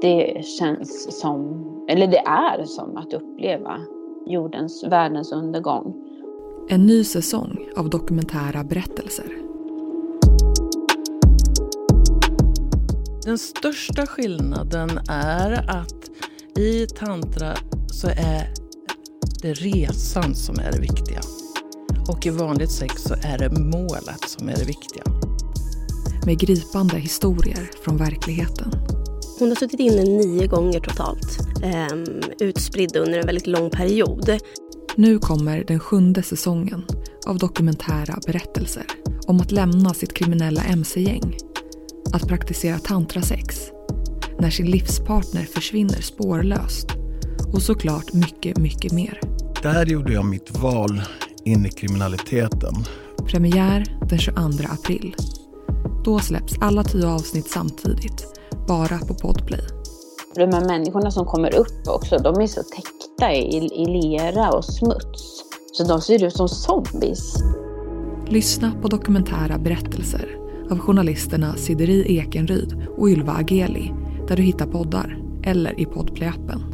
det känns som, eller det är som att uppleva jordens, världens undergång. En ny säsong av dokumentära berättelser. Den största skillnaden är att i tantra så är det resan som är det viktiga. Och i vanligt sex så är det målet som är det viktiga. Med gripande historier från verkligheten. Hon har suttit inne nio gånger totalt, eh, utspridda under en väldigt lång period. Nu kommer den sjunde säsongen av dokumentära berättelser om att lämna sitt kriminella mc-gäng, att praktisera tantrasex, när sin livspartner försvinner spårlöst och såklart mycket, mycket mer. Där gjorde jag mitt val in i kriminaliteten. Premiär den 22 april. Då släpps alla tio avsnitt samtidigt, bara på Podplay. De här människorna som kommer upp också, de är så täckta i, i lera och smuts. Så de ser ut som zombies. Lyssna på dokumentära berättelser av journalisterna Sideri Ekenryd och Ylva Ageli där du hittar poddar eller i Podplay-appen.